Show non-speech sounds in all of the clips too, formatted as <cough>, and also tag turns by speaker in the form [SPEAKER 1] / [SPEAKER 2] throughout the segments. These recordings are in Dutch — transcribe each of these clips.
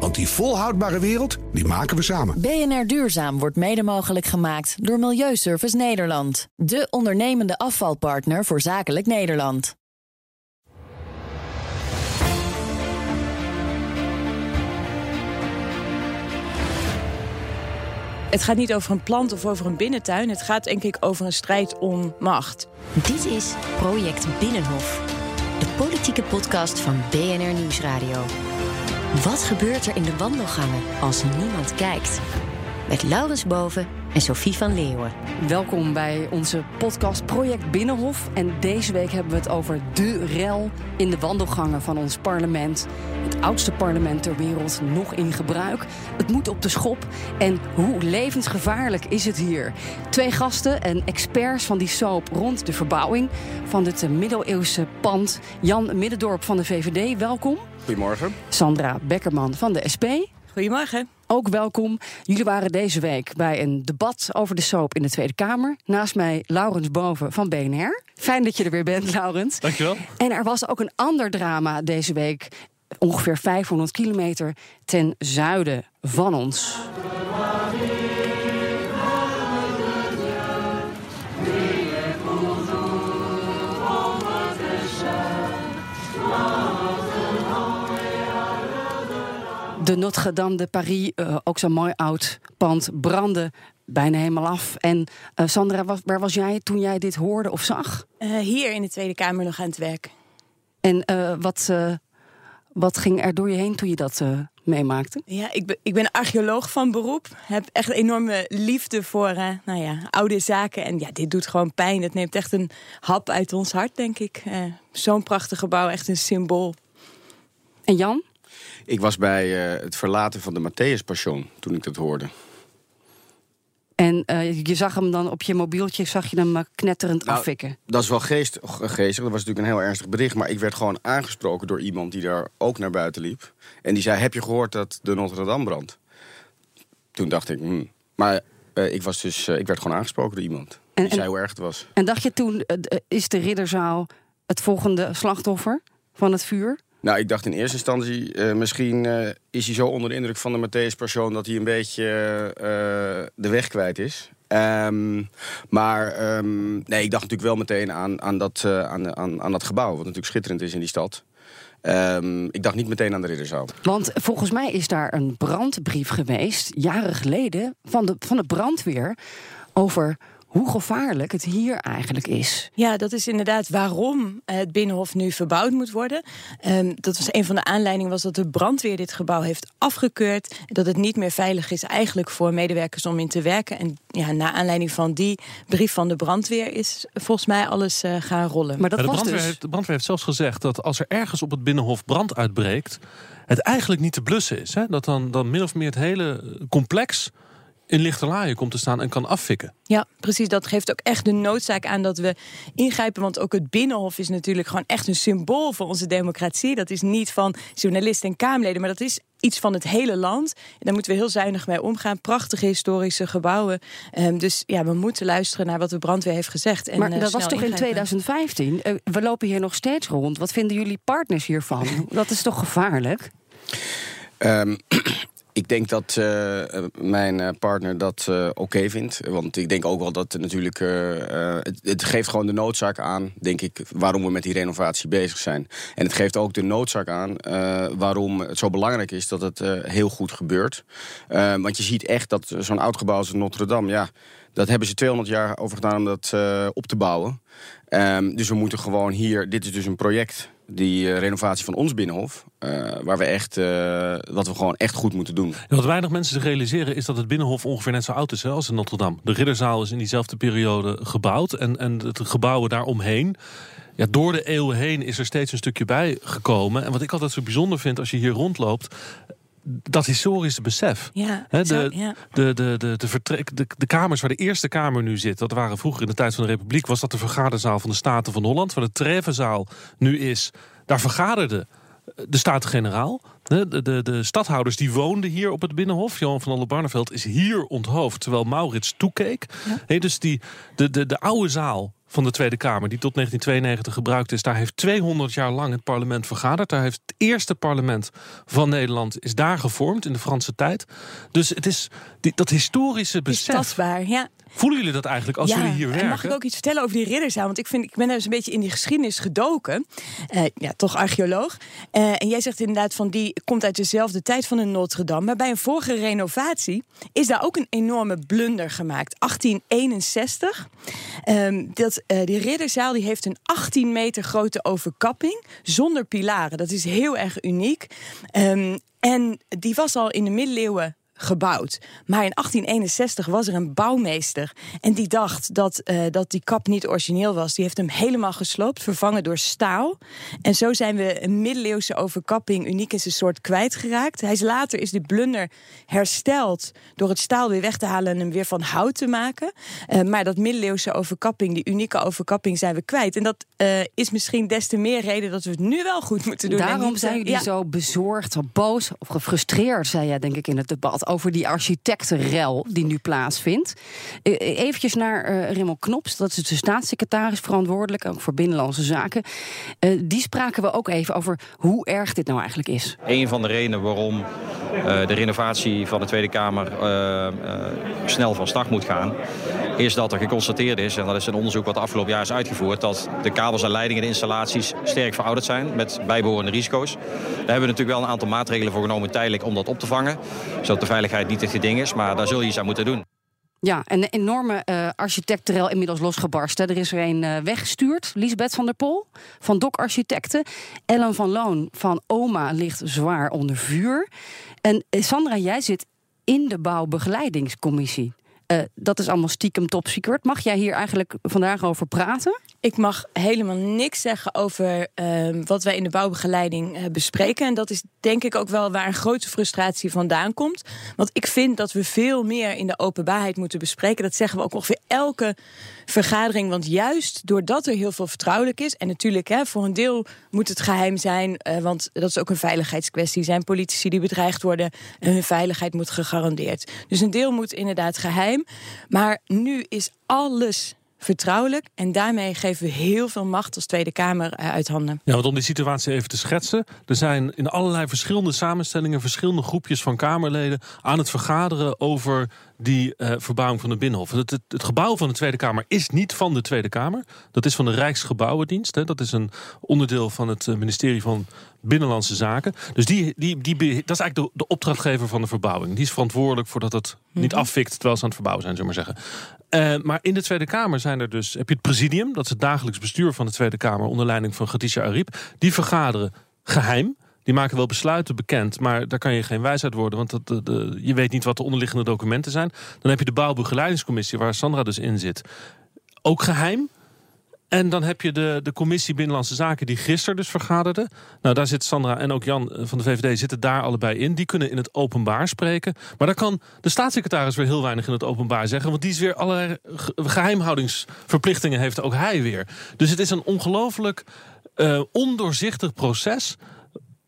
[SPEAKER 1] Want die volhoudbare wereld, die maken we samen.
[SPEAKER 2] BNR Duurzaam wordt mede mogelijk gemaakt door Milieuservice Nederland. De ondernemende afvalpartner voor zakelijk Nederland.
[SPEAKER 3] Het gaat niet over een plant of over een binnentuin. Het gaat denk ik over een strijd om macht.
[SPEAKER 4] Dit is Project Binnenhof, de politieke podcast van BNR Nieuwsradio. Wat gebeurt er in de wandelgangen als niemand kijkt? Met Laurens Boven en Sophie van Leeuwen.
[SPEAKER 5] Welkom bij onze podcast Project Binnenhof. En deze week hebben we het over de rel in de wandelgangen van ons parlement. Het oudste parlement ter wereld, nog in gebruik. Het moet op de schop. En hoe levensgevaarlijk is het hier? Twee gasten en experts van die soap rond de verbouwing van dit middeleeuwse pand. Jan Middendorp van de VVD, welkom.
[SPEAKER 6] Goedemorgen.
[SPEAKER 5] Sandra Bekkerman van de SP.
[SPEAKER 3] Goedemorgen.
[SPEAKER 5] Ook welkom. Jullie waren deze week bij een debat over de soap in de Tweede Kamer. Naast mij Laurens Boven van BNR. Fijn dat je er weer bent, Laurens.
[SPEAKER 7] Dankjewel.
[SPEAKER 5] En er was ook een ander drama deze week. Ongeveer 500 kilometer ten zuiden van ons. De Notre-Dame de Paris, uh, ook zo'n mooi oud pand, brandde bijna helemaal af. En uh, Sandra, waar was jij toen jij dit hoorde of zag?
[SPEAKER 3] Uh, hier in de Tweede Kamer nog aan het werk.
[SPEAKER 5] En wat, wat ging er door je heen toen je dat meemaakte?
[SPEAKER 3] Ja, ik ben, ik ben archeoloog van beroep. Heb echt enorme liefde voor nou ja, oude zaken. En ja, dit doet gewoon pijn. Het neemt echt een hap uit ons hart, denk ik. Zo'n prachtig gebouw, echt een symbool.
[SPEAKER 5] En Jan?
[SPEAKER 6] Ik was bij uh, het verlaten van de Matthäus Passion toen ik dat hoorde.
[SPEAKER 5] En uh, je zag hem dan op je mobieltje, zag je hem uh, knetterend
[SPEAKER 6] nou,
[SPEAKER 5] afvikken.
[SPEAKER 6] Dat is wel geest, geestig. Dat was natuurlijk een heel ernstig bericht. Maar ik werd gewoon aangesproken door iemand die daar ook naar buiten liep. En die zei: Heb je gehoord dat de Notre Dame brandt? Toen dacht ik: hmm. Maar ik, was dus, ik werd gewoon aangesproken door iemand. En, die zei hoe erg het was.
[SPEAKER 5] En dacht je toen: Is de ridderzaal het volgende slachtoffer van het vuur?
[SPEAKER 6] Nou, ik dacht in eerste instantie, uh, misschien uh, is hij zo onder de indruk van de Matthäus persoon dat hij een beetje uh, de weg kwijt is. Um, maar um, nee, ik dacht natuurlijk wel meteen aan, aan, dat, aan, aan, aan dat gebouw, wat natuurlijk schitterend is in die stad. Um, ik dacht niet meteen aan de Ridderzaal.
[SPEAKER 5] Want volgens mij is daar een brandbrief geweest, jaren geleden, van de, van de brandweer over hoe gevaarlijk het hier eigenlijk is.
[SPEAKER 3] Ja, dat is inderdaad waarom het Binnenhof nu verbouwd moet worden. Um, dat was een van de aanleidingen was dat de brandweer dit gebouw heeft afgekeurd. Dat het niet meer veilig is eigenlijk voor medewerkers om in te werken. En ja, na aanleiding van die brief van de brandweer is volgens mij alles uh, gaan rollen.
[SPEAKER 7] Maar dat ja, de, brandweer dus... heeft, de brandweer heeft zelfs gezegd dat als er ergens op het Binnenhof brand uitbreekt, het eigenlijk niet te blussen is. Hè? Dat dan, dan min of meer het hele complex in lichterlaaien komt te staan en kan afvikken.
[SPEAKER 3] Ja, precies. Dat geeft ook echt de noodzaak aan dat we ingrijpen. Want ook het Binnenhof is natuurlijk gewoon echt een symbool voor onze democratie. Dat is niet van journalisten en Kamerleden, maar dat is iets van het hele land. En daar moeten we heel zuinig mee omgaan. Prachtige historische gebouwen. Um, dus ja, we moeten luisteren naar wat de brandweer heeft gezegd. En,
[SPEAKER 5] maar
[SPEAKER 3] uh,
[SPEAKER 5] dat was toch
[SPEAKER 3] ingrijpen.
[SPEAKER 5] in 2015? Uh, we lopen hier nog steeds rond. Wat vinden jullie partners hiervan? <laughs> dat is toch gevaarlijk?
[SPEAKER 6] Um, <clears throat> Ik denk dat uh, mijn partner dat uh, oké vindt. Want ik denk ook wel dat het natuurlijk. Het, het, geeft gewoon de noodzaak aan, denk ik, waarom we met die renovatie bezig zijn. En het geeft ook de noodzaak aan waarom het zo belangrijk is dat het heel goed gebeurt. want je ziet echt dat zo'n oud gebouw als Notre Dame, ja, dat hebben ze 200 jaar over gedaan om dat op te bouwen. Um, dus we moeten gewoon hier. Dit is dus een project die uh, renovatie van ons binnenhof. Uh, waar we echt, wat we gewoon echt goed moeten doen.
[SPEAKER 7] Wat weinig mensen zich realiseren is dat het binnenhof ongeveer net zo oud is als in Notre Dame. De ridderzaal is in diezelfde periode gebouwd en, en het gebouwen daaromheen. Ja, door de eeuwen heen is er steeds een stukje bij gekomen. En wat ik altijd zo bijzonder vind als je hier rondloopt dat historische besef.
[SPEAKER 3] Ja, zo-
[SPEAKER 7] de,
[SPEAKER 3] ja.
[SPEAKER 7] de, de, de, de, vertrek, de, de kamers waar de Eerste Kamer nu zit, dat waren vroeger in de tijd van de Republiek, was dat de vergaderzaal van de Staten van Holland. Waar de Trevenzaal nu is, daar vergaderde de Staten-Generaal. De, de, de, de stadhouders die woonden hier op het Binnenhof. Johan van Oldenbarneveld is hier onthoofd, terwijl Maurits toekeek. Dus die, de, de, de oude zaal van de Tweede Kamer, die tot 1992 gebruikt is, daar heeft 200 jaar lang het parlement vergaderd. Daar heeft het eerste parlement van Nederland is daar gevormd in de Franse tijd. Dus het is die, dat historische
[SPEAKER 3] Het is
[SPEAKER 7] besef.
[SPEAKER 3] tastbaar, ja.
[SPEAKER 7] Voelen jullie dat eigenlijk als
[SPEAKER 3] ja,
[SPEAKER 7] jullie hier werken?
[SPEAKER 3] En mag ik ook iets vertellen over die ridderzaal? Want ik, vind, ik ben dus een beetje in die geschiedenis gedoken. Eh, ja, toch archeoloog. Eh, en jij zegt inderdaad van die komt uit dezelfde tijd van de Notre Dame. Maar bij een vorige renovatie is daar ook een enorme blunder gemaakt. 1861. Ehm, dat, eh, die ridderzaal die heeft een 18 meter grote overkapping zonder pilaren. Dat is heel erg uniek. Ehm, en die was al in de middeleeuwen gebouwd. Maar in 1861 was er een bouwmeester. En die dacht dat, eh, dat die kap niet origineel was. Die heeft hem helemaal gesloopt, vervangen door staal. En zo zijn we een middeleeuwse overkapping, uniek in zijn soort, kwijtgeraakt. Hij is later is die blunder hersteld door het staal weer weg te halen en hem weer van hout te maken. Eh, maar dat middeleeuwse overkapping, die unieke overkapping, zijn we kwijt. En dat eh, is misschien des te meer reden dat we het nu wel goed moeten doen. en
[SPEAKER 5] Daarom zijn jullie
[SPEAKER 3] ja.
[SPEAKER 5] zo bezorgd, zo boos of gefrustreerd, zei jij denk ik in het debat, over die architectenrel die nu plaatsvindt. Eh, Eventjes naar eh Rimmel Knops, dat is de staatssecretaris verantwoordelijk, ook voor Binnenlandse Zaken. Eh, die spraken we ook even over hoe erg dit nou eigenlijk is.
[SPEAKER 8] Een van de redenen waarom eh, de renovatie van de Tweede Kamer eh, eh, snel van start moet gaan, is dat er geconstateerd is, en dat is een onderzoek wat afgelopen jaar is uitgevoerd, dat de kabels en leidingen en installaties sterk verouderd zijn met bijbehorende risico's. Daar hebben we natuurlijk wel een aantal maatregelen voor genomen tijdelijk om dat op te vangen, zodat de veiligheid niet het geding is, maar daar zul je iets aan moeten doen.
[SPEAKER 5] Ja, en een enorme eh architectenrel inmiddels losgebarsten. Er is er een eh, weggestuurd, Lisbeth van der Pol van Dok Architecten. Ellen van Loon van OMA ligt zwaar onder vuur. En eh, Sandra, jij zit in de bouwbegeleidingscommissie. Eh, dat is allemaal stiekem top secret. Mag jij hier eigenlijk vandaag over praten?
[SPEAKER 3] Ik mag helemaal niks zeggen over ehm, wat wij in de bouwbegeleiding eh, bespreken. En dat is denk ik ook wel waar een grote frustratie vandaan komt. Want ik vind dat we veel meer in de openbaarheid moeten bespreken. Dat zeggen we ook ongeveer elke vergadering. Want juist doordat er heel veel vertrouwelijk is. En natuurlijk, hè, voor een deel moet het geheim zijn. eh, want dat is ook een veiligheidskwestie. Zijn politici die bedreigd worden. En hun veiligheid moet gegarandeerd. Dus een deel moet inderdaad geheim. Maar nu is alles vertrouwelijk. En daarmee geven we heel veel macht als Tweede Kamer eh, uit handen.
[SPEAKER 7] Ja, want om die situatie even te schetsen. Er zijn in allerlei verschillende samenstellingen verschillende groepjes van Kamerleden aan het vergaderen over die eh, verbouwing van de Binnenhof. Het, het, het gebouw van de Tweede Kamer is niet van de Tweede Kamer. Dat is van de Rijksgebouwendienst. Hè. Dat is een onderdeel van het eh, ministerie van Binnenlandse Zaken. Dus die, die, die, dat is eigenlijk de, de opdrachtgever van de verbouwing. Die is verantwoordelijk voor dat het niet afvikt terwijl ze aan het verbouwen zijn, zullen we maar zeggen. Eh, maar in de Tweede Kamer zijn er dus, heb je het presidium, dat is het dagelijks bestuur van de Tweede Kamer onder leiding van Khadija Ariep. Die vergaderen geheim. Die maken wel besluiten bekend, maar daar kan je geen wijsheid worden, want dat, de, de- je weet niet wat de onderliggende documenten zijn. Dan heb je de bouwbegeleidingscommissie, waar Sandra dus in zit, ook geheim. En dan heb je de, de commissie Binnenlandse Zaken die gisteren dus vergaderde. Nou, daar zit Sandra en ook Jan eh, van de VVD zitten daar allebei in. Die kunnen in het openbaar spreken. Maar daar kan de staatssecretaris weer heel weinig in het openbaar zeggen. Want die is weer allerlei ge- geheimhoudingsverplichtingen heeft ook hij weer. Dus het is een ongelooflijk eh, ondoorzichtig proces.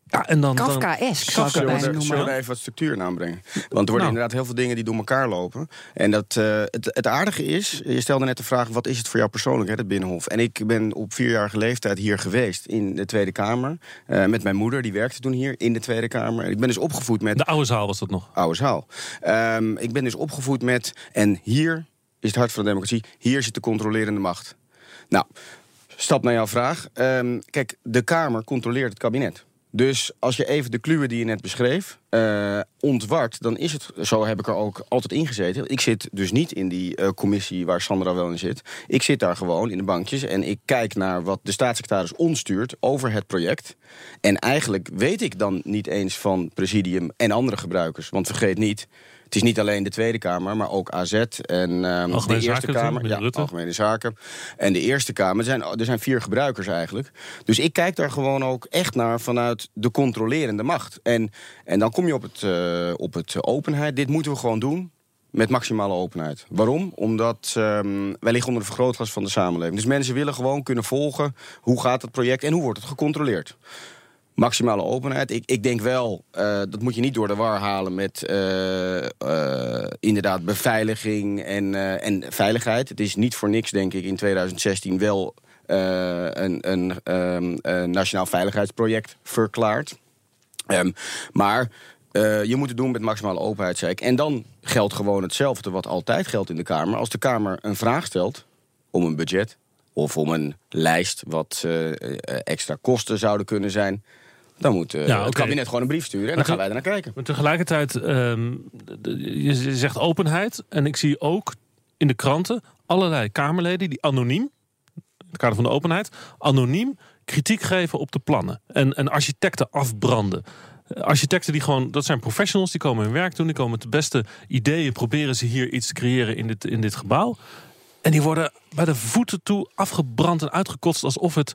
[SPEAKER 7] Ja, en dan,
[SPEAKER 5] ik het
[SPEAKER 6] Zullen we, er, zullen even wat structuur in aanbrengen? Want er worden
[SPEAKER 7] Nou.
[SPEAKER 6] inderdaad heel veel dingen die door elkaar lopen. En dat, eh, het, het aardige is, je stelde net de vraag... wat is het voor jou persoonlijk, hè, het Binnenhof? En ik ben op vierjarige leeftijd hier geweest in de Tweede Kamer... eh, met mijn moeder, die werkte toen hier in de Tweede Kamer. En ik ben dus opgevoed met...
[SPEAKER 7] de oude zaal was dat nog.
[SPEAKER 6] oude zaal. Ehm, ik ben dus opgevoed met... en hier is het hart van de democratie... hier zit de controlerende macht. Nou, stap naar jouw vraag. Ehm, kijk, de Kamer controleert het kabinet. Dus als je even de kluwen die je net beschreef eh, ontwart, dan is het, zo heb ik er ook altijd in gezeten. Ik zit dus niet in die eh, commissie waar Sandra wel in zit. Ik zit daar gewoon in de bankjes en ik kijk naar wat de staatssecretaris ons stuurt over het project. En eigenlijk weet ik dan niet eens van presidium en andere gebruikers. Want vergeet niet, Het is niet alleen de Tweede Kamer, maar ook AZ en ehm, de Eerste
[SPEAKER 7] Zaken,
[SPEAKER 6] Kamer. Ja,
[SPEAKER 7] Rutte.
[SPEAKER 6] Algemene Zaken. En de Eerste Kamer. Er zijn, er zijn vier gebruikers eigenlijk. Dus ik kijk daar gewoon ook echt naar vanuit de controlerende macht. En, en dan kom je op het, eh, op het openheid. Dit moeten we gewoon doen. Met maximale openheid. Waarom? Omdat ehm, wij liggen onder de vergrootglas van de samenleving. Dus mensen willen gewoon kunnen volgen hoe gaat het project en hoe wordt het gecontroleerd. Maximale openheid. Ik, ik denk wel, eh, dat moet je niet door de war halen met eh, eh, inderdaad beveiliging en, en veiligheid. Het is niet voor niks, denk ik, in 2016 wel een, ehm, een nationaal veiligheidsproject verklaard. Ehm, maar je moet het doen met maximale openheid, zei ik. En dan geldt gewoon hetzelfde wat altijd geldt in de Kamer. Als de Kamer een vraag stelt om een budget of om een lijst wat extra kosten zouden kunnen zijn, dan moet eh,
[SPEAKER 7] Ja,
[SPEAKER 6] het kabinet gewoon een brief sturen en dan gaan wij er naar kijken.
[SPEAKER 7] Maar tegelijkertijd, ehm, je zegt openheid. En ik zie ook in de kranten allerlei Kamerleden die anoniem, in het kader van de openheid, anoniem kritiek geven op de plannen. En, en architecten afbranden. Architecten die gewoon, dat zijn professionals, die komen hun werk doen, die komen met de beste ideeën, proberen ze hier iets te creëren in dit, in dit gebouw. En die worden bij de voeten toe afgebrand en uitgekotst alsof het,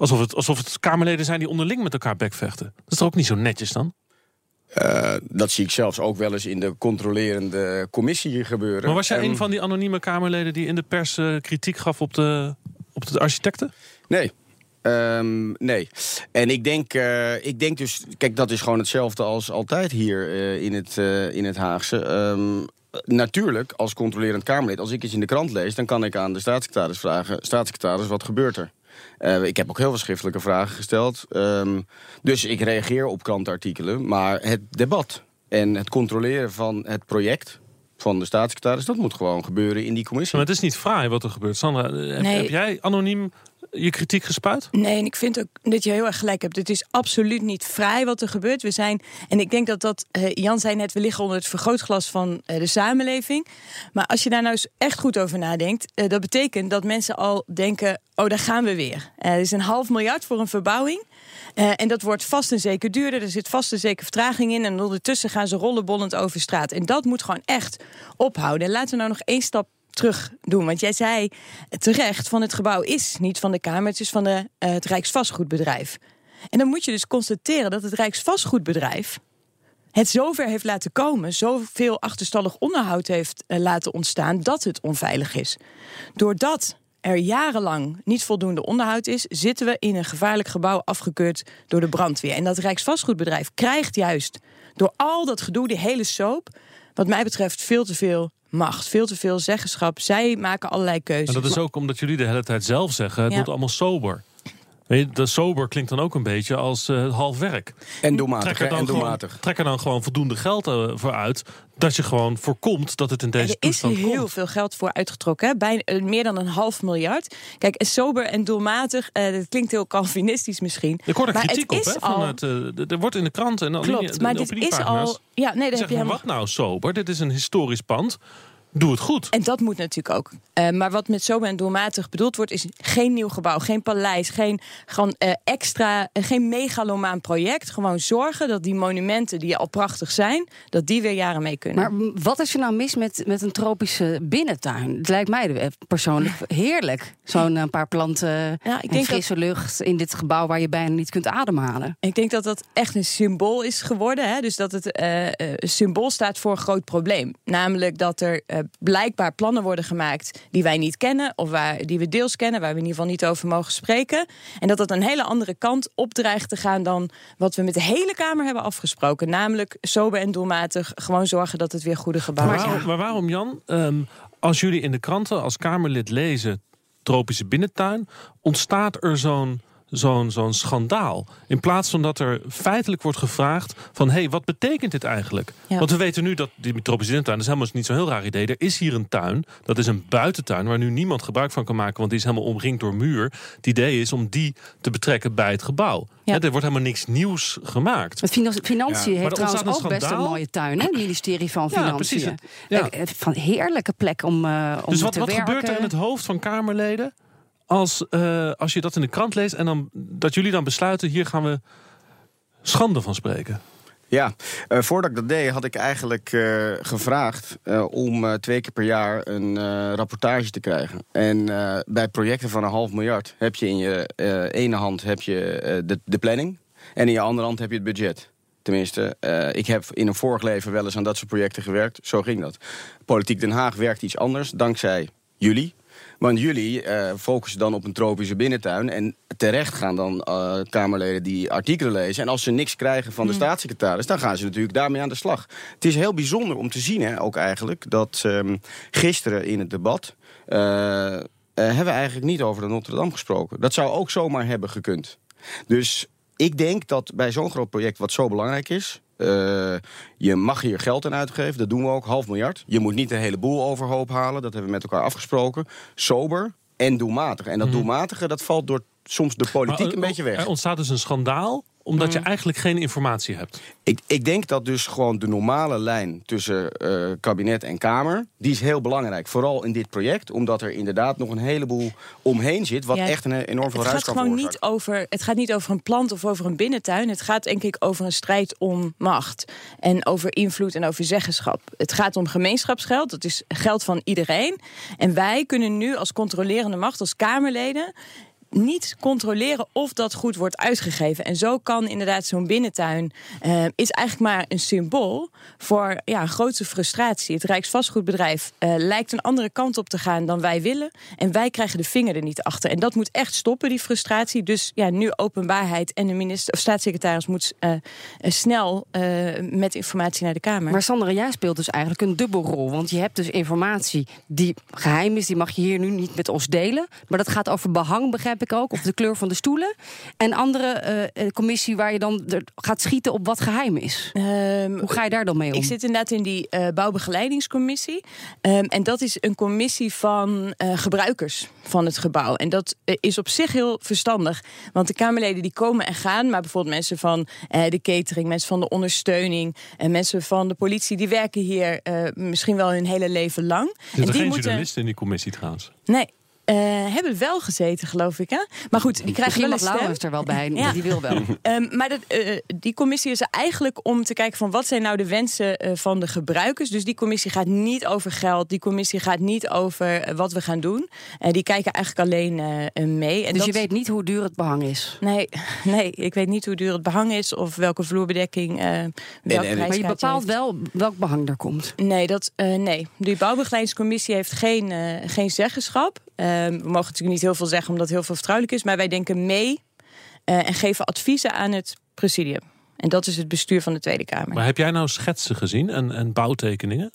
[SPEAKER 7] alsof het, alsof het Kamerleden zijn die onderling met elkaar bekvechten. Dat is toch ook niet zo netjes dan?
[SPEAKER 6] Eh, dat zie ik zelfs ook wel eens in de controlerende commissie gebeuren.
[SPEAKER 7] Maar was jij
[SPEAKER 6] Ehm,
[SPEAKER 7] een van die anonieme Kamerleden die in de pers eh, kritiek gaf op de, op de architecten?
[SPEAKER 6] Nee. Ehm, nee. En ik denk, eh, ik denk dus, kijk, dat is gewoon hetzelfde als altijd hier in, het, in het Haagse. Ehm, natuurlijk, als controlerend Kamerlid, als ik iets in de krant lees, dan kan ik aan de staatssecretaris vragen: staatssecretaris, wat gebeurt er? Eh, ik heb ook heel veel schriftelijke vragen gesteld. Ehm, dus ik reageer op krantartikelen. Maar het debat en het controleren van het project van de staatssecretaris, dat moet gewoon gebeuren in die commissie.
[SPEAKER 7] Maar het is niet fraai wat er gebeurt. Sandra, eh, heb,
[SPEAKER 3] Nee.
[SPEAKER 7] heb jij anoniem je kritiek gespuit?
[SPEAKER 3] Nee, en ik vind ook dat je heel erg gelijk hebt. Het is absoluut niet vrij wat er gebeurt. We zijn, en ik denk dat dat, eh, Jan zei net, we liggen onder het vergrootglas van eh, de samenleving. Maar als je daar nou eens echt goed over nadenkt, eh, dat betekent dat mensen al denken: oh, daar gaan we weer. Er is een half miljard voor een verbouwing. En dat wordt vast en zeker duurder. Er zit vast en zeker vertraging in. En ondertussen gaan ze rollenbollend over straat. En dat moet gewoon echt ophouden. En laten we nou nog één stap terug doen. Want jij zei terecht, van het gebouw is niet van de Kamer, het is van de, eh, het Rijksvastgoedbedrijf. En dan moet je dus constateren dat het Rijksvastgoedbedrijf het zover heeft laten komen, zoveel achterstallig onderhoud heeft eh, laten ontstaan, dat het onveilig is. Doordat er jarenlang niet voldoende onderhoud is, zitten we in een gevaarlijk gebouw afgekeurd door de brandweer. En dat Rijksvastgoedbedrijf krijgt juist door al dat gedoe, die hele soap, wat mij betreft veel te veel macht, veel te veel zeggenschap. Zij maken allerlei keuzes.
[SPEAKER 7] En dat is ook omdat jullie de hele tijd zelf zeggen: het
[SPEAKER 3] Ja.
[SPEAKER 7] wordt allemaal sober. De sober klinkt dan ook een beetje als eh, half werk.
[SPEAKER 6] En doelmatig,
[SPEAKER 7] Trek er, dan
[SPEAKER 6] en
[SPEAKER 7] gewoon, trek er dan gewoon voldoende geld eh, voor uit. Dat je gewoon voorkomt dat het in deze
[SPEAKER 3] er is
[SPEAKER 7] toestand
[SPEAKER 3] heel
[SPEAKER 7] komt.
[SPEAKER 3] veel geld voor uitgetrokken. Hè? Bijna, eh, meer dan een half miljard. Kijk, en sober en doelmatig, eh, dat klinkt heel Calvinistisch misschien.
[SPEAKER 7] Ik hoor er
[SPEAKER 3] Maar
[SPEAKER 7] kritiek
[SPEAKER 3] het
[SPEAKER 7] op.
[SPEAKER 3] is
[SPEAKER 7] Hè, van
[SPEAKER 3] al-
[SPEAKER 7] er wordt in de kranten en de
[SPEAKER 3] Klopt, maar
[SPEAKER 7] de
[SPEAKER 3] dit is al... Ja, nee, daar heb je helemaal
[SPEAKER 7] wat nou sober? Dit is een historisch pand. Doe het goed.
[SPEAKER 3] En dat moet natuurlijk ook. Eh, maar wat met sober en doelmatig bedoeld wordt, is geen nieuw gebouw, geen paleis, geen gewoon, eh, extra, eh, geen megalomaan project. Gewoon zorgen dat die monumenten die al prachtig zijn, dat die weer jaren mee kunnen.
[SPEAKER 5] Maar wat is er nou mis met, met een tropische binnentuin? Het lijkt mij persoonlijk <laughs> heerlijk. Zo'n eh, paar planten
[SPEAKER 3] Ja, ik
[SPEAKER 5] en
[SPEAKER 3] denk
[SPEAKER 5] frisse lucht in dit gebouw waar je bijna niet kunt ademhalen.
[SPEAKER 3] Ik denk dat dat echt een symbool is geworden. Hè? Dus dat het een symbool staat voor een groot probleem. Namelijk dat er blijkbaar plannen worden gemaakt die wij niet kennen. Of waar, die we deels kennen, waar we in ieder geval niet over mogen spreken. En dat dat een hele andere kant op dreigt te gaan dan wat we met de hele Kamer hebben afgesproken. Namelijk sober en doelmatig gewoon zorgen dat het weer goede
[SPEAKER 7] Maar
[SPEAKER 3] gebouwen zijn.
[SPEAKER 7] waarom, maar waarom, Jan? Ehm, als jullie in de kranten als Kamerlid lezen tropische binnentuin, ontstaat er zo'n zo'n zo'n schandaal. In plaats van dat er feitelijk wordt gevraagd van... hé, hey, wat betekent dit eigenlijk?
[SPEAKER 3] Ja.
[SPEAKER 7] Want we weten nu dat die tropische binnentuin... dat is helemaal niet zo'n heel raar idee. Er is hier een tuin, dat is een buitentuin... waar nu niemand gebruik van kan maken... want die is helemaal omringd door muur. Het idee is om die te betrekken bij het gebouw.
[SPEAKER 3] Ja.
[SPEAKER 7] Hè, er wordt helemaal niks nieuws gemaakt.
[SPEAKER 5] Het Finan- Financiën
[SPEAKER 7] Maar
[SPEAKER 5] heeft trouwens
[SPEAKER 7] een
[SPEAKER 5] ook best een
[SPEAKER 7] schandaal.
[SPEAKER 5] mooie tuin, hè? Het ministerie van
[SPEAKER 7] Ja,
[SPEAKER 5] Financiën.
[SPEAKER 7] precies. Ja.
[SPEAKER 5] Eh, Van heerlijke plek om, eh om
[SPEAKER 7] Dus wat,
[SPEAKER 5] te
[SPEAKER 7] wat
[SPEAKER 5] werken.
[SPEAKER 7] gebeurt er in het hoofd van Kamerleden als, eh, als je dat in de krant leest en dan, dat jullie dan besluiten: hier gaan we schande van spreken?
[SPEAKER 6] Ja, uh, voordat ik dat deed had ik eigenlijk uh, gevraagd om twee keer per jaar een rapportage te krijgen. En bij projecten van een half miljard heb je in je ene hand heb je de, de planning en in je andere hand heb je het budget. Tenminste, ik heb in een vorig leven wel eens aan dat soort projecten gewerkt. Zo ging dat. Politiek Den Haag werkt iets anders, dankzij jullie. Want jullie uh, focussen dan op een tropische binnentuin. En terecht gaan dan uh, Kamerleden die artikelen lezen. En als ze niks krijgen van de hmm. staatssecretaris, dan gaan ze natuurlijk daarmee aan de slag. Het is heel bijzonder om te zien, hè, ook eigenlijk, dat um, gisteren in het debat. Uh, hebben we eigenlijk niet over de Notre Dame gesproken. Dat zou ook zomaar hebben gekund. Dus ik denk dat bij zo'n groot project, wat zo belangrijk is. Uh, je mag hier geld aan uitgeven, dat doen we ook, half miljard. Je moet niet de hele boel overhoop halen, dat hebben we met elkaar afgesproken. Sober en doelmatig. En dat mm. doelmatige, dat valt door soms de politiek
[SPEAKER 7] een
[SPEAKER 6] eh, beetje weg.
[SPEAKER 7] Er ontstaat dus een schandaal omdat je mm. eigenlijk geen informatie hebt.
[SPEAKER 6] Ik, ik denk dat dus gewoon de normale lijn tussen uh, kabinet en Kamer... die is heel belangrijk, vooral in dit project. Omdat er inderdaad nog een heleboel omheen zit... wat echt een enorm veel ruis
[SPEAKER 3] kan gewoon niet over, Het gaat niet over een plant of over een binnentuin. Het gaat denk ik over een strijd om macht. En over invloed en over zeggenschap. Het gaat om gemeenschapsgeld, dat is geld van iedereen. En wij kunnen nu als controlerende macht, als Kamerleden niet controleren of dat goed wordt uitgegeven. En zo kan inderdaad zo'n binnentuin uh, is eigenlijk maar een symbool voor ja, grote frustratie. Het Rijksvastgoedbedrijf uh, lijkt een andere kant op te gaan dan wij willen. En wij krijgen de vinger er niet achter. En dat moet echt stoppen, die frustratie. Dus ja, nu openbaarheid en de minister of staatssecretaris moet uh, snel met informatie naar de Kamer.
[SPEAKER 5] Maar Sandra, jij speelt dus eigenlijk een dubbelrol. Want je hebt dus informatie die geheim is, die mag je hier nu niet met ons delen. Maar dat gaat over behang, begrijp ik ook, of de kleur van de stoelen. En andere uh, commissie waar je dan gaat schieten op wat geheim is. Um, Hoe ga je daar dan mee om?
[SPEAKER 3] Ik zit inderdaad in die uh, bouwbegeleidingscommissie. Um, en dat is een commissie van uh, gebruikers van het gebouw. En dat is op zich heel verstandig. Want de Kamerleden die komen en gaan. Maar bijvoorbeeld mensen van de catering, mensen van de ondersteuning... en mensen van de politie, die werken hier misschien wel hun hele leven lang.
[SPEAKER 7] Er en die geen moeten... journalisten in die commissie trouwens?
[SPEAKER 3] Nee, uh, hebben wel gezeten, geloof ik. Hè? Maar goed, die krijgen wel een stem.
[SPEAKER 5] er wel bij, <laughs> ja. die wil wel.
[SPEAKER 3] um, maar dat, uh, die commissie is er eigenlijk om te kijken van wat zijn nou de wensen uh, van de gebruikers. Dus die commissie gaat niet over geld. Die commissie gaat niet over wat we gaan doen. die kijken eigenlijk alleen mee.
[SPEAKER 5] En dus je weet niet hoe duur het behang is?
[SPEAKER 3] Nee, <laughs> nee, ik weet niet hoe duur het behang is of welke vloerbedekking.
[SPEAKER 5] en, maar je bepaalt wel welk behang er komt?
[SPEAKER 3] Nee, dat, nee. die bouwbegeleidingscommissie heeft geen, geen zeggenschap. Ehm, we mogen natuurlijk niet heel veel zeggen omdat heel veel vertrouwelijk is. Maar wij denken mee uh, en geven adviezen aan het presidium. En dat is het bestuur van de Tweede Kamer.
[SPEAKER 7] Maar heb jij nou schetsen gezien en, en bouwtekeningen?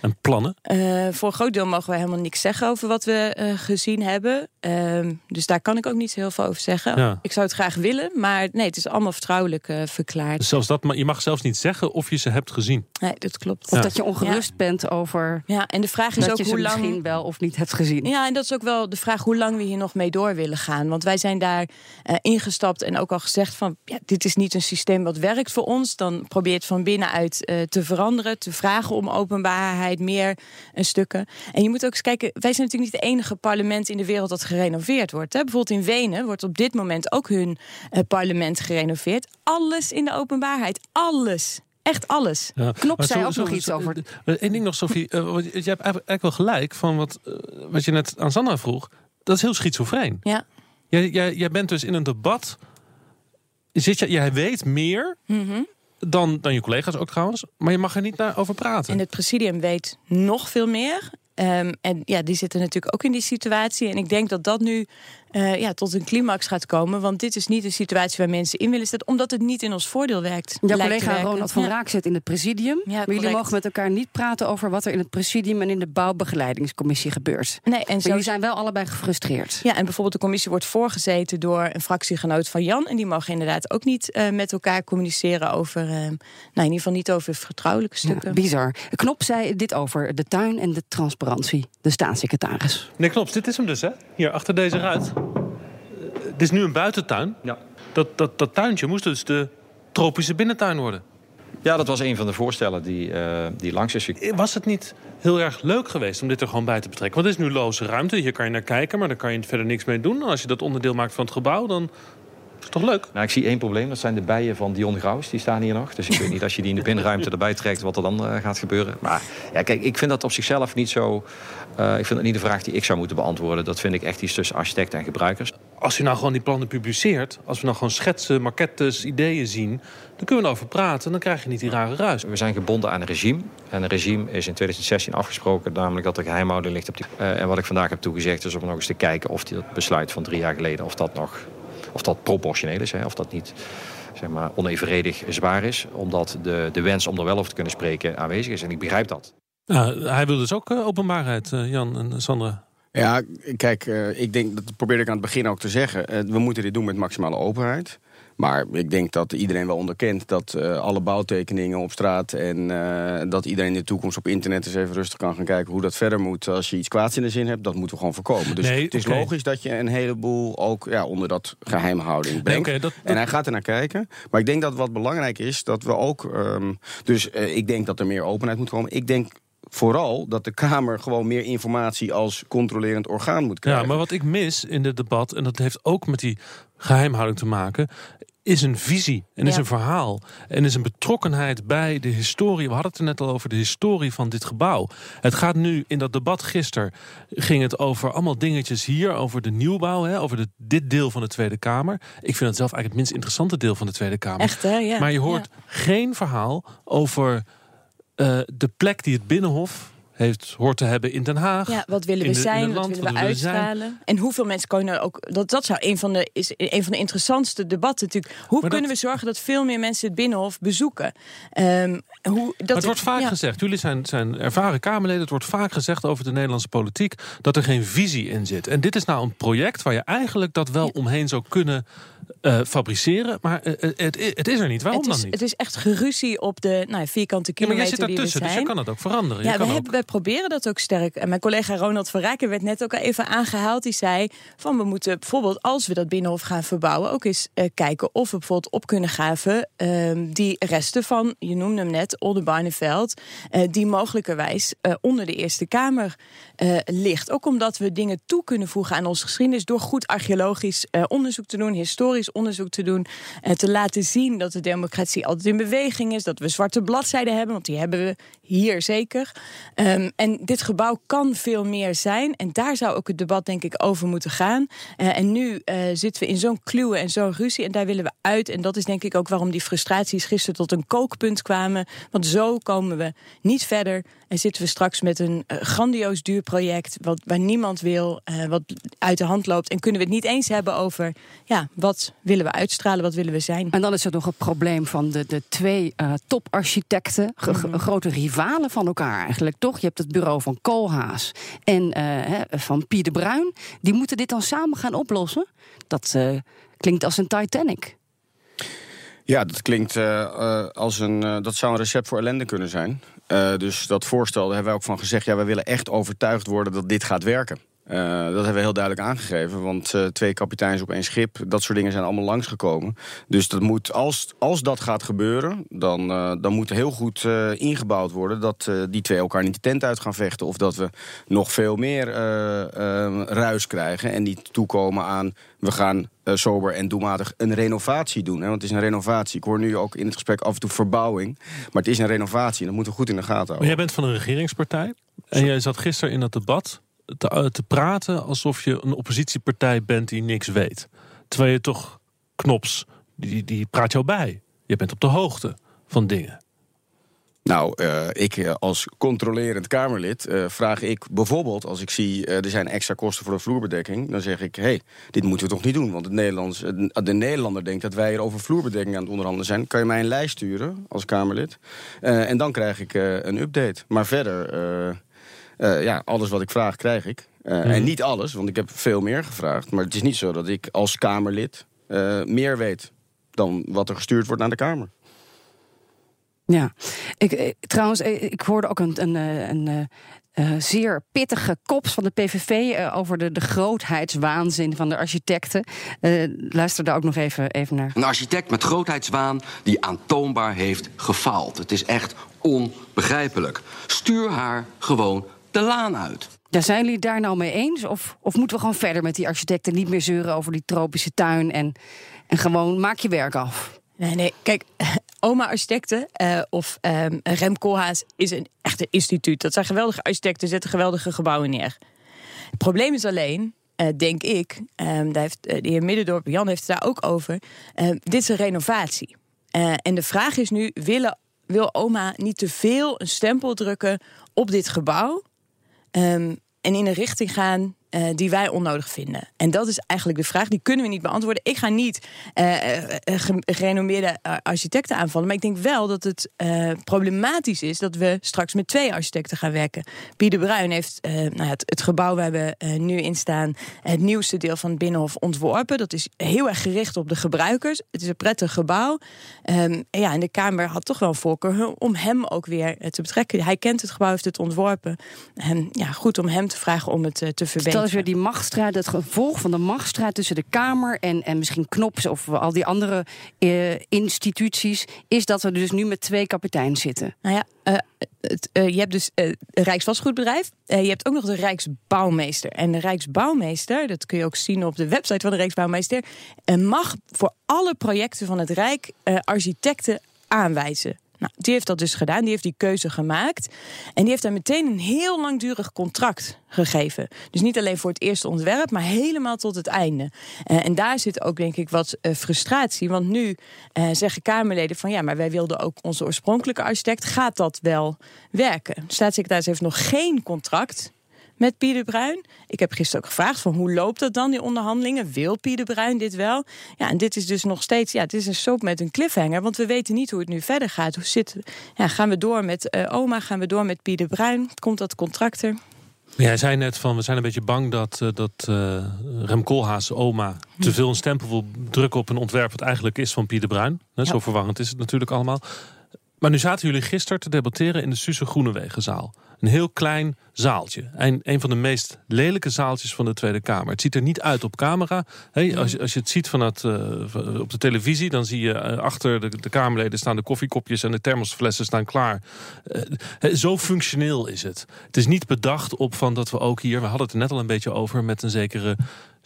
[SPEAKER 7] En plannen?
[SPEAKER 3] Uh, voor een groot deel mogen we helemaal niks zeggen over wat we uh, gezien hebben. Uh, dus daar kan ik ook niet heel veel over zeggen. Ja. Ik zou het graag willen, maar nee, het is allemaal vertrouwelijk eh, verklaard.
[SPEAKER 7] Dus zelfs dat, maar je mag zelfs niet zeggen of je ze hebt gezien.
[SPEAKER 3] Nee, dat klopt.
[SPEAKER 5] Of dat je ongerust ja. bent over.
[SPEAKER 3] Ja, en de vraag is ook hoe lang.
[SPEAKER 5] misschien wel of niet hebt gezien.
[SPEAKER 3] Ja, en dat is ook wel de vraag hoe lang we hier nog mee door willen gaan. Want wij zijn daar ingestapt en ook al gezegd van ja, dit is niet een systeem wat werkt voor ons. Dan probeer het van binnenuit te veranderen, te vragen om meer een stukken. En je moet ook eens kijken, wij zijn natuurlijk niet het enige parlement in de wereld dat gerenoveerd wordt. Hè. Bijvoorbeeld in Wenen wordt op dit moment ook hun uh, parlement gerenoveerd. Alles in de openbaarheid, alles. Echt alles.
[SPEAKER 5] Ja. Knop zei ook nog iets over.
[SPEAKER 7] Eén ding nog, Sophie. Uh, je hebt eigenlijk wel gelijk van wat, uh, wat je net aan Sandra vroeg. Dat is heel schizofreen.
[SPEAKER 3] Ja.
[SPEAKER 7] Jij, jij, jij bent dus in een debat. Zit je, jij weet meer. Mm -hmm dan, dan je collega's ook trouwens. Maar je mag er niet naar over praten.
[SPEAKER 3] En het presidium weet nog veel meer. Um, en ja, die zitten natuurlijk ook in die situatie. En ik denk dat dat nu uh, ja, tot een climax gaat komen. Want dit is niet een situatie waar mensen in willen zitten, omdat het niet in ons voordeel werkt.
[SPEAKER 5] Jouw collega Ronald van ja. Raak zit in het presidium. Ja, maar jullie mogen met elkaar niet praten over wat er in het presidium en in de bouwbegeleidingscommissie gebeurt. Nee, en zo... jullie zijn wel allebei gefrustreerd.
[SPEAKER 3] Ja, en bijvoorbeeld de commissie wordt voorgezeten door een fractiegenoot van Jan. En die mogen inderdaad ook niet uh, met elkaar communiceren over, uh, nou in ieder geval niet over vertrouwelijke stukken.
[SPEAKER 5] Ja, bizar. Knop zei dit over de tuin en de transparantie, de staatssecretaris.
[SPEAKER 7] Nee, Knops, dit is hem dus, hè? Hier achter deze ruit. Het is nu een buitentuin. Ja. Dat, dat, dat tuintje moest dus de tropische binnentuin worden.
[SPEAKER 8] Ja, dat was een van de voorstellen die, uh, die langs is.
[SPEAKER 7] Was het niet heel erg leuk geweest om dit er gewoon bij te betrekken? Want het is nu loze ruimte, hier kan je naar kijken... maar daar kan je verder niks mee doen. Als je dat onderdeel maakt van het gebouw, dan is toch leuk?
[SPEAKER 8] Nou, ik zie één probleem. Dat zijn de bijen van Dion Graus. Die staan hier nog. Dus ik weet niet als je die in de binnenruimte erbij trekt... wat er dan uh, gaat gebeuren. Maar ja, kijk, ik vind dat op zichzelf niet zo... Uh, ik vind dat niet de vraag die ik zou moeten beantwoorden. Dat vind ik echt iets tussen architect en gebruikers.
[SPEAKER 7] Als je nou gewoon die plannen publiceert... als we nou gewoon schetsen, maquettes, ideeën zien... dan kunnen we erover praten en dan krijg je niet die rare ruis.
[SPEAKER 8] We zijn gebonden aan een regime. En een regime is in 2016 afgesproken... namelijk dat er geheimhouding ligt op die... Uh, en wat ik vandaag heb toegezegd is om nog eens te kijken... of dat besluit van drie jaar geleden... of dat nog of dat proportioneel is, hè, of dat niet zeg maar, onevenredig zwaar is. Omdat de, de wens om er wel over te kunnen spreken aanwezig is. En ik begrijp dat.
[SPEAKER 7] Nou, hij wil dus ook uh, openbaarheid, uh, Jan en Sandra.
[SPEAKER 6] Ja, kijk, uh, ik denk, dat probeerde ik aan het begin ook te zeggen. we moeten dit doen met maximale openheid. Maar ik denk dat iedereen wel onderkent dat uh, alle bouwtekeningen op straat... en uh, dat iedereen in de toekomst op internet eens even rustig kan gaan kijken... hoe dat verder moet als je iets kwaads in de zin hebt. Dat moeten we gewoon voorkomen. Dus nee, het is okay. logisch dat je een heleboel ook ja, onder dat geheimhouding brengt. Nee, okay, dat, dat... En hij gaat er naar kijken. Maar ik denk dat wat belangrijk is, dat we ook... Um, dus uh, ik denk dat er meer openheid moet komen. Ik denk vooral dat de Kamer gewoon meer informatie als controlerend orgaan moet krijgen.
[SPEAKER 7] Ja, maar wat ik mis in dit debat, en dat heeft ook met die geheimhouding te maken, is een visie en ja. is een verhaal. En is een betrokkenheid bij de historie. We hadden het er net al over de historie van dit gebouw. Het gaat nu, in dat debat gisteren, ging het over allemaal dingetjes hier, over de nieuwbouw, hè, over de, dit deel van de Tweede Kamer. Ik vind het zelf eigenlijk het minst interessante deel van de Tweede Kamer.
[SPEAKER 3] Echt, hè? Ja.
[SPEAKER 7] Maar je hoort
[SPEAKER 3] ja.
[SPEAKER 7] geen verhaal over uh, de plek die het Binnenhof heeft, hoort te hebben in Den Haag.
[SPEAKER 3] Ja, wat willen we
[SPEAKER 7] de,
[SPEAKER 3] zijn,
[SPEAKER 7] land,
[SPEAKER 3] wat willen we uitstralen? En hoeveel mensen kunnen ook... Dat, dat zou een van, de, is een van de interessantste debatten natuurlijk. Hoe maar kunnen dat, we zorgen dat veel meer mensen het Binnenhof bezoeken? Um, hoe, dat
[SPEAKER 7] het wordt vaak ja. gezegd, jullie zijn, zijn ervaren Kamerleden... het wordt vaak gezegd over de Nederlandse politiek... dat er geen visie in zit. En dit is nou een project waar je eigenlijk dat wel ja. omheen zou kunnen... Uh, fabriceren, maar uh, het, het, is er niet. Waarom
[SPEAKER 3] het is,
[SPEAKER 7] dan niet?
[SPEAKER 3] Het is echt geruzie op de nou, vierkante kilometer
[SPEAKER 7] ja, maar jij zit daartussen, dus je kan het ook veranderen.
[SPEAKER 3] Ja,
[SPEAKER 7] je
[SPEAKER 3] we,
[SPEAKER 7] kan
[SPEAKER 3] hebben, we proberen dat ook sterk. En mijn collega Ronald van Rijken werd net ook al even aangehaald. Die zei van we moeten bijvoorbeeld als we dat Binnenhof gaan verbouwen... ook eens kijken of we bijvoorbeeld op kunnen gaven... die resten van, je noemde hem net, Oldenbarneveld... die mogelijkerwijs onder de Eerste Kamer ligt. Ook omdat we dingen toe kunnen voegen aan onze geschiedenis... door goed archeologisch onderzoek te doen, historisch onderzoek te doen... en te laten zien dat de democratie altijd in beweging is... dat we zwarte bladzijden hebben, want die hebben we hier zeker. Um, en dit gebouw kan veel meer zijn. En daar zou ook het debat denk ik over moeten gaan. Uh, en nu uh, zitten we in zo'n kluwe en zo'n ruzie. En daar willen we uit. En dat is denk ik ook waarom die frustraties gisteren tot een kookpunt kwamen. Want zo komen we niet verder. En zitten we straks met een grandioos duur project... Wat, waar niemand wil, wat uit de hand loopt. En kunnen we het niet eens hebben over... ja, wat willen we uitstralen, wat willen we zijn.
[SPEAKER 5] En dan is er nog het probleem van de, de twee uh, toparchitecten... Mm -hmm. grote rivalen van elkaar eigenlijk, toch? Je hebt het bureau van Koolhaas en he, van Pieter Bruin. Die moeten dit dan samen gaan oplossen. Dat klinkt als een Titanic.
[SPEAKER 6] Ja, dat klinkt uh, als een. Uh, dat zou een recept voor ellende kunnen zijn. Uh, dus dat voorstel, daar hebben wij ook van gezegd. Ja, wij willen echt overtuigd worden dat dit gaat werken. Uh, dat hebben we heel duidelijk aangegeven. Want uh, twee kapiteins op één schip, dat soort dingen zijn allemaal langsgekomen. Dus dat moet, als, als dat gaat gebeuren, dan, uh, dan moet heel goed ingebouwd worden dat die twee elkaar niet de tent uit gaan vechten. Of dat we nog veel meer ruis krijgen en niet toekomen aan we gaan sober en doelmatig een renovatie doen. Hè? Want het is een renovatie. Ik hoor nu ook in het gesprek af en toe verbouwing. Maar het is een renovatie en dat moeten we goed in de gaten houden.
[SPEAKER 7] Maar jij bent van een regeringspartij. En jij zat gisteren in dat debat te, te, praten alsof je een oppositiepartij bent die niks weet. Terwijl je toch, Knops, die, die praat jou bij. Je bent op de hoogte van dingen.
[SPEAKER 6] Nou, uh, ik als controlerend Kamerlid vraag ik bijvoorbeeld... als ik zie er zijn extra kosten voor de vloerbedekking... dan zeg ik, hé, hey, dit moeten we toch niet doen? Want het Nederlands, de Nederlander denkt dat wij hier over vloerbedekking aan het onderhandelen zijn. Kan je mij een lijst sturen als Kamerlid? en dan krijg ik een update. Maar verder... Uh, ja, alles wat ik vraag, krijg ik. Uh, mm. En niet alles, want ik heb veel meer gevraagd. Maar het is niet zo dat ik als Kamerlid uh, meer weet dan wat er gestuurd wordt naar de Kamer.
[SPEAKER 5] Ja, ik, trouwens, ik hoorde ook een, een, een uh, zeer pittige kops van de PVV uh, over de, de grootheidswaanzin van de architecten. Uh, luister daar ook nog even, even naar.
[SPEAKER 9] Een architect met grootheidswaan die aantoonbaar heeft gefaald. Het is echt onbegrijpelijk. Stuur haar gewoon de laan uit.
[SPEAKER 5] Ja, zijn jullie het daar nou mee eens? Of, of moeten we gewoon verder met die architecten niet meer zeuren over die tropische tuin en, en gewoon maak je werk af?
[SPEAKER 3] Nee, nee. Kijk, <laughs> Oma Architecten uh, of um, Rem Koolhaas is een echte instituut. Dat zijn geweldige architecten, zetten geweldige gebouwen neer. Het probleem is alleen, uh, denk ik, um, daar heeft uh, de heer Middendorp, Jan heeft het daar ook over. dit is een renovatie. en de vraag is nu: willen, wil oma niet te veel een stempel drukken op dit gebouw? Um, en in een richting gaan uh, die wij onnodig vinden? En dat is eigenlijk de vraag. Die kunnen we niet beantwoorden. Ik ga niet uh, gerenommeerde architecten aanvallen. Maar ik denk wel dat het problematisch is dat we straks met twee architecten gaan werken. Pieter Bruin heeft nou, het, het, gebouw waar we nu in staan, het nieuwste deel van het Binnenhof ontworpen. Dat is heel erg gericht op de gebruikers. Het is een prettig gebouw. Um, ja, en de Kamer had toch wel voorkeur om hem ook weer te betrekken. Hij kent het gebouw, heeft het ontworpen. En ja, goed om hem te vragen om het te verbeteren
[SPEAKER 5] dat is weer die machtsstrijd, het gevolg van de machtsstrijd tussen de Kamer en, en misschien Knops of al die andere uh, instituties, is dat we dus nu met twee kapiteins zitten.
[SPEAKER 3] Nou ja, uh, het, uh, je hebt dus het Rijksvastgoedbedrijf. je hebt ook nog de Rijksbouwmeester. En de Rijksbouwmeester, dat kun je ook zien op de website van de Rijksbouwmeester, mag voor alle projecten van het Rijk architecten aanwijzen. Nou, die heeft dat dus gedaan, die heeft die keuze gemaakt. En die heeft daar meteen een heel langdurig contract gegeven. Dus niet alleen voor het eerste ontwerp, maar helemaal tot het einde. Uh, en daar zit ook, denk ik, wat uh, frustratie. Want nu uh, zeggen Kamerleden van ja, maar wij wilden ook onze oorspronkelijke architect. Gaat dat wel werken? De staatssecretaris heeft nog geen contract met Pieter Bruin. Ik heb gisteren ook gevraagd van hoe loopt dat dan, die onderhandelingen? Wil Pieter Bruin dit wel? Ja, en dit is dus nog steeds, ja, het is een soap met een cliffhanger, want we weten niet hoe het nu verder gaat. Hoe zit, ja, gaan we door met uh, oma, gaan we door met Pieter Bruin? Komt dat contract er?
[SPEAKER 7] Jij zei net van, we zijn een beetje bang dat, uh, dat uh, Rem Koolhaas, oma, te veel een stempel wil drukken op een ontwerp wat eigenlijk is van Pieter Bruin. Ja. Zo verwarrend is het natuurlijk allemaal. Maar nu zaten jullie gisteren te debatteren in de Suze Groenewegenzaal. Een heel klein zaaltje. Een, een van de meest lelijke zaaltjes van de Tweede Kamer. Het ziet er niet uit op camera. Hey, als, je, als je het ziet van het, uh, op de televisie, dan zie je uh, achter de, de, Kamerleden staan de koffiekopjes en de thermosflessen staan klaar. Uh, zo functioneel is het. Het is niet bedacht op van dat we ook hier, we hadden het er net al een beetje over, met een zekere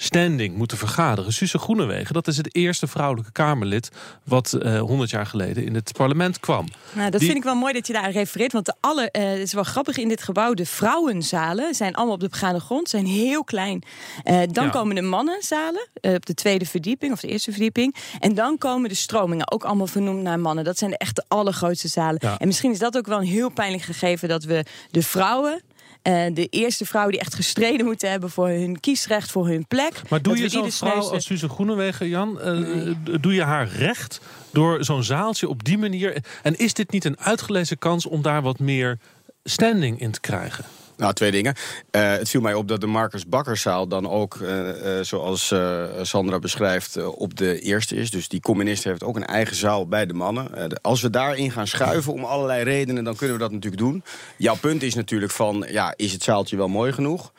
[SPEAKER 7] standing moeten vergaderen. Suze Groenewegen, dat is het eerste vrouwelijke Kamerlid... wat uh, 100 jaar geleden in het parlement kwam.
[SPEAKER 3] Nou, dat Die... vind ik wel mooi dat je daar refereert. Want de alle, uh, het is wel grappig in dit gebouw... de vrouwenzalen zijn allemaal op de begaande grond, zijn heel klein. Uh, dan ja. komen de mannenzalen op de tweede verdieping... of de eerste verdieping. En dan komen de stromingen, ook allemaal vernoemd naar mannen. Dat zijn de echt de allergrootste zalen. Ja. En misschien is dat ook wel een heel pijnlijk gegeven... dat we de vrouwen uh, de eerste vrouwen die echt gestreden moeten hebben voor hun kiesrecht, voor hun plek.
[SPEAKER 7] Maar doe je zo'n vrouw neuze... als Suze Groenewegen, Jan, uh, nee. doe je haar recht door zo'n zaaltje op die manier? En is dit niet een uitgelezen kans om daar wat meer standing in te krijgen?
[SPEAKER 6] Nou, twee dingen. Uh, het viel mij op dat de Marcus Bakkerszaal dan ook, uh, uh, zoals Sandra beschrijft, op de eerste is. Dus die communist heeft ook een eigen zaal bij de mannen. als we daarin gaan schuiven om allerlei redenen, dan kunnen we dat natuurlijk doen. Jouw punt is natuurlijk van, ja, is het zaaltje wel mooi genoeg?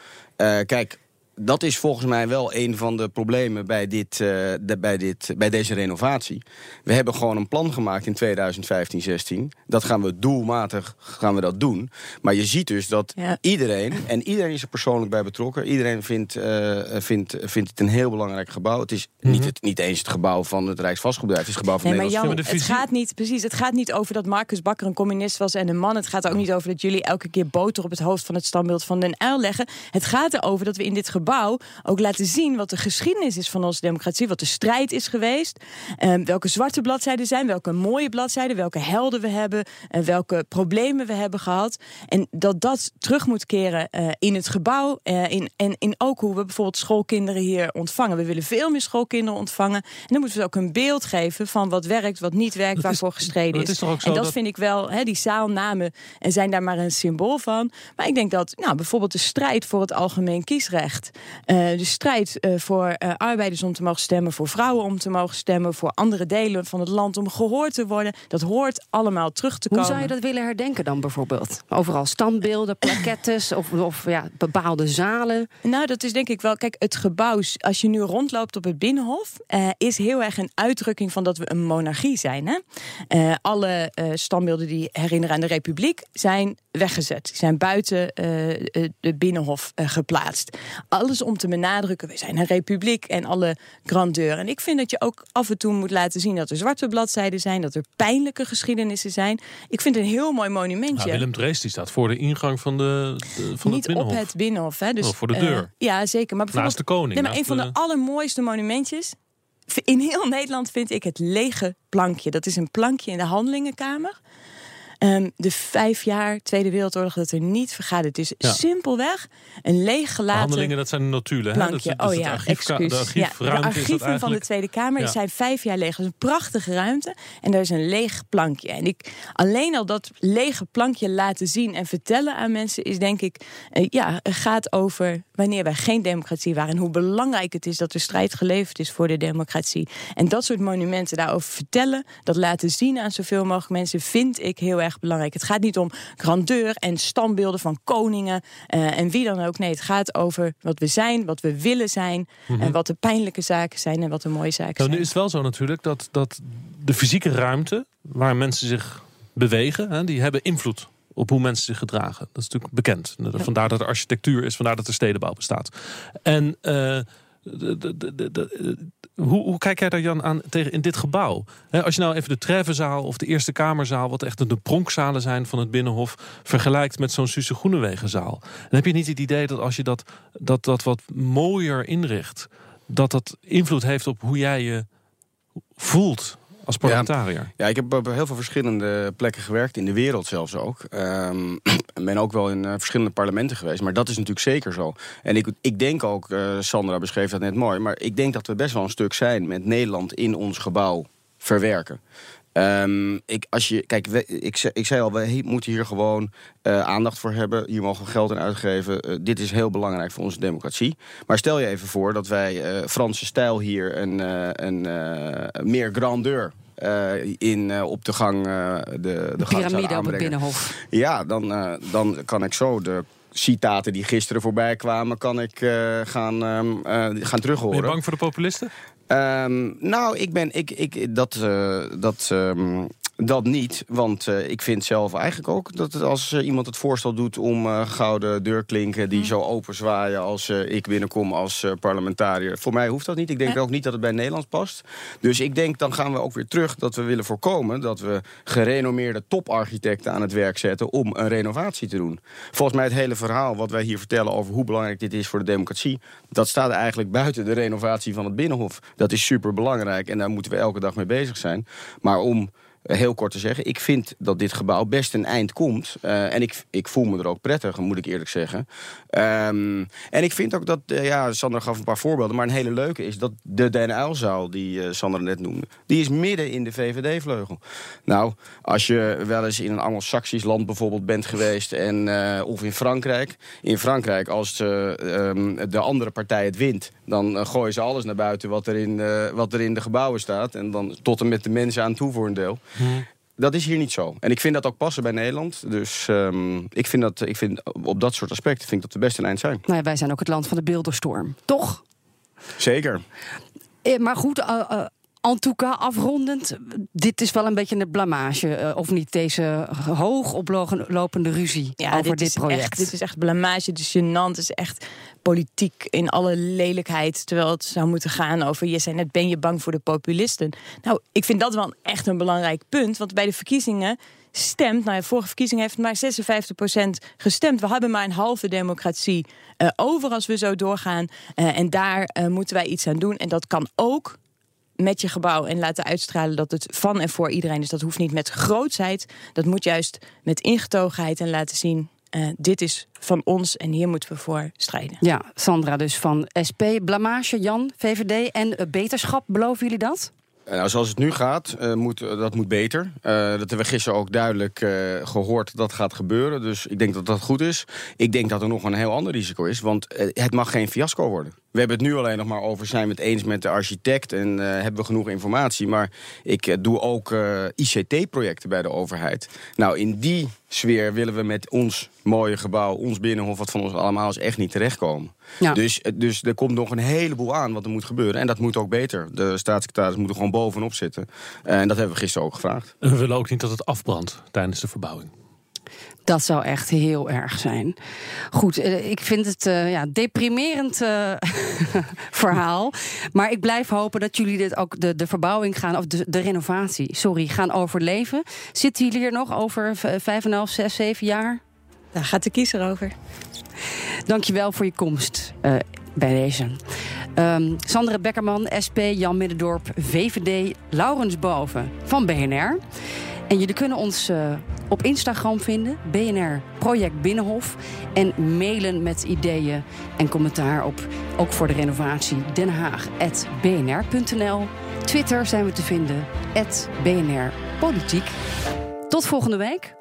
[SPEAKER 6] kijk, dat is volgens mij wel een van de problemen bij, dit, uh, de, bij, dit, bij deze renovatie. We hebben gewoon een plan gemaakt in 2015, 16. Dat gaan we doelmatig gaan we dat doen. Maar je ziet dus dat ja. iedereen, en iedereen is er persoonlijk bij betrokken. Iedereen vindt, uh, vindt, vindt het een heel belangrijk gebouw. Het is mm -hmm. niet, het, niet eens het gebouw van het Rijksvastgoedbedrijf. Het is het gebouw van
[SPEAKER 3] nee, maar Jan, Het gaat niet, precies, het gaat niet over dat Marcus Bakker een communist was en een man. Het gaat ook niet over dat jullie elke keer boter op het hoofd van het standbeeld van Den Uyl leggen. Het gaat erover dat we in dit gebouw ook laten zien wat de geschiedenis is van onze democratie, wat de strijd is geweest, um, welke zwarte bladzijden zijn, welke mooie bladzijden, welke helden we hebben, en welke problemen we hebben gehad. En dat dat terug moet keren uh, in het gebouw uh, in, en in ook hoe we bijvoorbeeld schoolkinderen hier ontvangen. We willen veel meer schoolkinderen ontvangen. En dan moeten we ook een beeld geven van wat werkt, wat niet werkt, dat waarvoor is, gestreden is.
[SPEAKER 7] is en
[SPEAKER 3] dat,
[SPEAKER 7] dat,
[SPEAKER 3] vind ik wel, he, die zaalnamen zijn daar maar een symbool van. Maar ik denk dat nou, bijvoorbeeld de strijd voor het algemeen kiesrecht Uh, de strijd uh, voor uh, arbeiders om te mogen stemmen, voor vrouwen om te mogen stemmen, voor andere delen van het land om gehoord te worden. Dat hoort allemaal terug te komen.
[SPEAKER 5] Hoe zou je dat willen herdenken dan bijvoorbeeld? Overal standbeelden, plaquettes of, of ja, bepaalde zalen?
[SPEAKER 3] Nou, dat is denk ik wel. Kijk, het gebouw, als je nu rondloopt op het Binnenhof, is heel erg een uitdrukking van dat we een monarchie zijn. Hè? alle standbeelden die herinneren aan de Republiek zijn weggezet. Die zijn buiten de Binnenhof geplaatst. Alles om te benadrukken, we zijn een republiek en alle grandeur. En ik vind dat je ook af en toe moet laten zien dat er zwarte bladzijden zijn, dat er pijnlijke geschiedenissen zijn. Ik vind het een heel mooi monumentje.
[SPEAKER 7] Ja, Willem Drees die staat voor de ingang van, de, de van
[SPEAKER 3] Niet
[SPEAKER 7] het Binnenhof.
[SPEAKER 3] op het Binnenhof. Hè. Dus,
[SPEAKER 7] oh, voor de deur. Uh,
[SPEAKER 3] ja, zeker. Maar
[SPEAKER 7] naast de koning.
[SPEAKER 3] Nee, maar een van de, de allermooiste monumentjes in heel Nederland vind ik het lege plankje. Dat is een plankje in de handelingenkamer. Um, de vijf jaar Tweede Wereldoorlog dat er niet vergaat. Het is ja. simpelweg een leeggelaten
[SPEAKER 7] Handelingen, dat zijn de notulen.
[SPEAKER 3] Plankje.
[SPEAKER 7] Hè? Dat,
[SPEAKER 3] oh ja, excuus.
[SPEAKER 7] De, archiefruimte
[SPEAKER 3] ja, de archieven van de Tweede Kamer ja. zijn vijf jaar leeg. Dat is een prachtige ruimte. En daar is een leeg plankje. En ik, alleen al dat lege plankje laten zien en vertellen aan mensen... is denk ik, uh, ja, gaat over wanneer wij geen democratie waren... en hoe belangrijk het is dat er strijd geleverd is voor de democratie. En dat soort monumenten daarover vertellen... dat laten zien aan zoveel mogelijk mensen... vind ik heel erg belangrijk. Het gaat niet om grandeur en standbeelden van koningen uh, en wie dan ook. Nee, het gaat over wat we zijn, wat we willen zijn... Mm -hmm. en wat de pijnlijke zaken zijn en wat de mooie zaken
[SPEAKER 7] nou,
[SPEAKER 3] zijn.
[SPEAKER 7] Nu is het wel zo natuurlijk dat, dat de fysieke ruimte... waar mensen zich bewegen, hè, die hebben invloed op hoe mensen zich gedragen. Dat is natuurlijk bekend. Vandaar dat er architectuur is, vandaar dat er stedenbouw bestaat. En uh, de, de, de, hoe, hoe, kijk jij daar, Jan, aan tegen in dit gebouw? He, als je nou even de Treffenzaal of de Eerste Kamerzaal... wat echt de pronkszalen zijn van het Binnenhof... vergelijkt met zo'n Suze Groenewegenzaal... dan heb je niet het idee dat als je dat, dat, dat wat mooier inricht... dat dat invloed heeft op hoe jij je voelt als parlementariër?
[SPEAKER 6] Ja, ja, ik heb op heel veel verschillende plekken gewerkt, in de wereld zelfs ook. Um, en ben ook wel in uh, verschillende parlementen geweest, maar dat is natuurlijk zeker zo. En ik, ik denk ook, uh, Sandra beschreef dat net mooi, maar ik denk dat we best wel een stuk zijn met Nederland in ons gebouw verwerken. Um, ik, als je, kijk, we, ik, ik zei al, we moeten hier gewoon uh, aandacht voor hebben. Hier mogen we geld aan uitgeven. Uh, dit is heel belangrijk voor onze democratie. Maar stel je even voor dat wij uh, Franse stijl hier een, een meer grandeur uh, in, uh, op de gang uh, de, de,
[SPEAKER 5] de piramide op het Binnenhof.
[SPEAKER 6] Ja, dan, dan kan ik zo de citaten die gisteren voorbij kwamen... kan ik gaan, um, gaan terughoren.
[SPEAKER 7] Ben je bang voor de populisten?
[SPEAKER 6] Um, nou, ik ben... Ik, ik, dat, dat, um, dat niet, want uh, ik vind zelf eigenlijk ook dat het als uh, iemand het voorstel doet om uh, gouden deurklinken die mm. zo open zwaaien als ik binnenkom als parlementariër. Voor mij hoeft dat niet. Ik denk ook niet dat het bij Nederlands past. Dus ik denk dan gaan we ook weer terug dat we willen voorkomen dat we gerenommeerde toparchitecten aan het werk zetten om een renovatie te doen. Volgens mij het hele verhaal wat wij hier vertellen over hoe belangrijk dit is voor de democratie, dat staat eigenlijk buiten de renovatie van het Binnenhof. Dat is super belangrijk en daar moeten we elke dag mee bezig zijn. Maar om heel kort te zeggen. Ik vind dat dit gebouw best een eind komt. Uh, en ik, ik voel me er ook prettig, moet ik eerlijk zeggen. Um, en ik vind ook dat, uh, ja, Sandra gaf een paar voorbeelden... maar een hele leuke is dat de Den Uilzaal, die uh, Sandra net noemde... die is midden in de VVD-vleugel. Nou, als je wel eens in een Anglo-Saxisch land bijvoorbeeld bent geweest... En, of in Frankrijk. In Frankrijk, als um, de andere partij het wint... dan gooien ze alles naar buiten wat er, in, wat er in de gebouwen staat. En dan tot en met de mensen aan toe voor een deel. Hmm. Dat is hier niet zo. En ik vind dat ook passen bij Nederland. Dus um, ik vind dat ik vind, op dat soort aspecten vind ik dat we best een eind zijn.
[SPEAKER 5] Nou ja, wij zijn ook het land van de beeldenstorm. Toch?
[SPEAKER 6] Zeker.
[SPEAKER 5] Eh, maar goed, uh, uh, Antuka, afrondend. Dit is wel een beetje een blamage, uh, of niet? Deze hoog oplopende ruzie
[SPEAKER 3] ja,
[SPEAKER 5] over
[SPEAKER 3] dit,
[SPEAKER 5] project.
[SPEAKER 3] Echt, dit is echt blamage, het is gênant. Het is echt politiek in alle lelijkheid. Terwijl het zou moeten gaan over... je zei net, ben je bang voor de populisten? Nou, ik vind dat wel echt een belangrijk punt. Want bij de verkiezingen stemt... nou, de vorige verkiezingen heeft maar 56% gestemd. We hebben maar een halve democratie uh, over als we zo doorgaan. Uh, en daar uh, moeten wij iets aan doen. En dat kan ook met je gebouw en laten uitstralen dat het van en voor iedereen is. Dat hoeft niet met grootsheid. Dat moet juist met ingetogenheid en laten zien. Uh, dit is van ons en hier moeten we voor strijden.
[SPEAKER 5] Ja, Sandra dus van SP. Blamage, Jan, VVD en beterschap, beloven jullie dat?
[SPEAKER 6] Nou, zoals het nu gaat, uh, moet, dat moet beter. Uh, dat hebben we gisteren ook duidelijk uh, gehoord dat dat gaat gebeuren. Dus ik denk dat dat goed is. Ik denk dat er nog een heel ander risico is, want het mag geen fiasco worden. We hebben het nu alleen nog maar over zijn we het eens met de architect en hebben we genoeg informatie. Maar ik doe ook ICT-projecten bij de overheid. Nou, in die sfeer willen we met ons mooie gebouw, ons binnenhof, wat van ons allemaal is, echt niet terechtkomen. Ja. Dus, dus er komt nog een heleboel aan wat er moet gebeuren. En dat moet ook beter. De staatssecretaris moet er gewoon bovenop zitten. En dat hebben we gisteren ook gevraagd.
[SPEAKER 7] En we willen ook niet dat het afbrandt tijdens de verbouwing.
[SPEAKER 5] Dat zou echt heel erg zijn. Goed, eh, ik vind het uh, ja, deprimerend uh, <laughs> verhaal. Maar ik blijf hopen dat jullie dit ook de, de verbouwing gaan, of de, de renovatie, sorry, gaan overleven. Zitten jullie hier nog over vijf en half, zes, zeven jaar?
[SPEAKER 3] Daar gaat de kiezer over.
[SPEAKER 5] Dankjewel voor je komst uh, bij deze. Um, Sandra Bekkerman, SP, Jan Middendorp, VVD, Laurens Boven van BNR. En jullie kunnen ons uh, op Instagram vinden, BNR Project Binnenhof. En mailen met ideeën en commentaar op, ook voor de renovatie, Den Haag, bnr.nl. Twitter zijn we te vinden, BNR Politiek. Tot volgende week.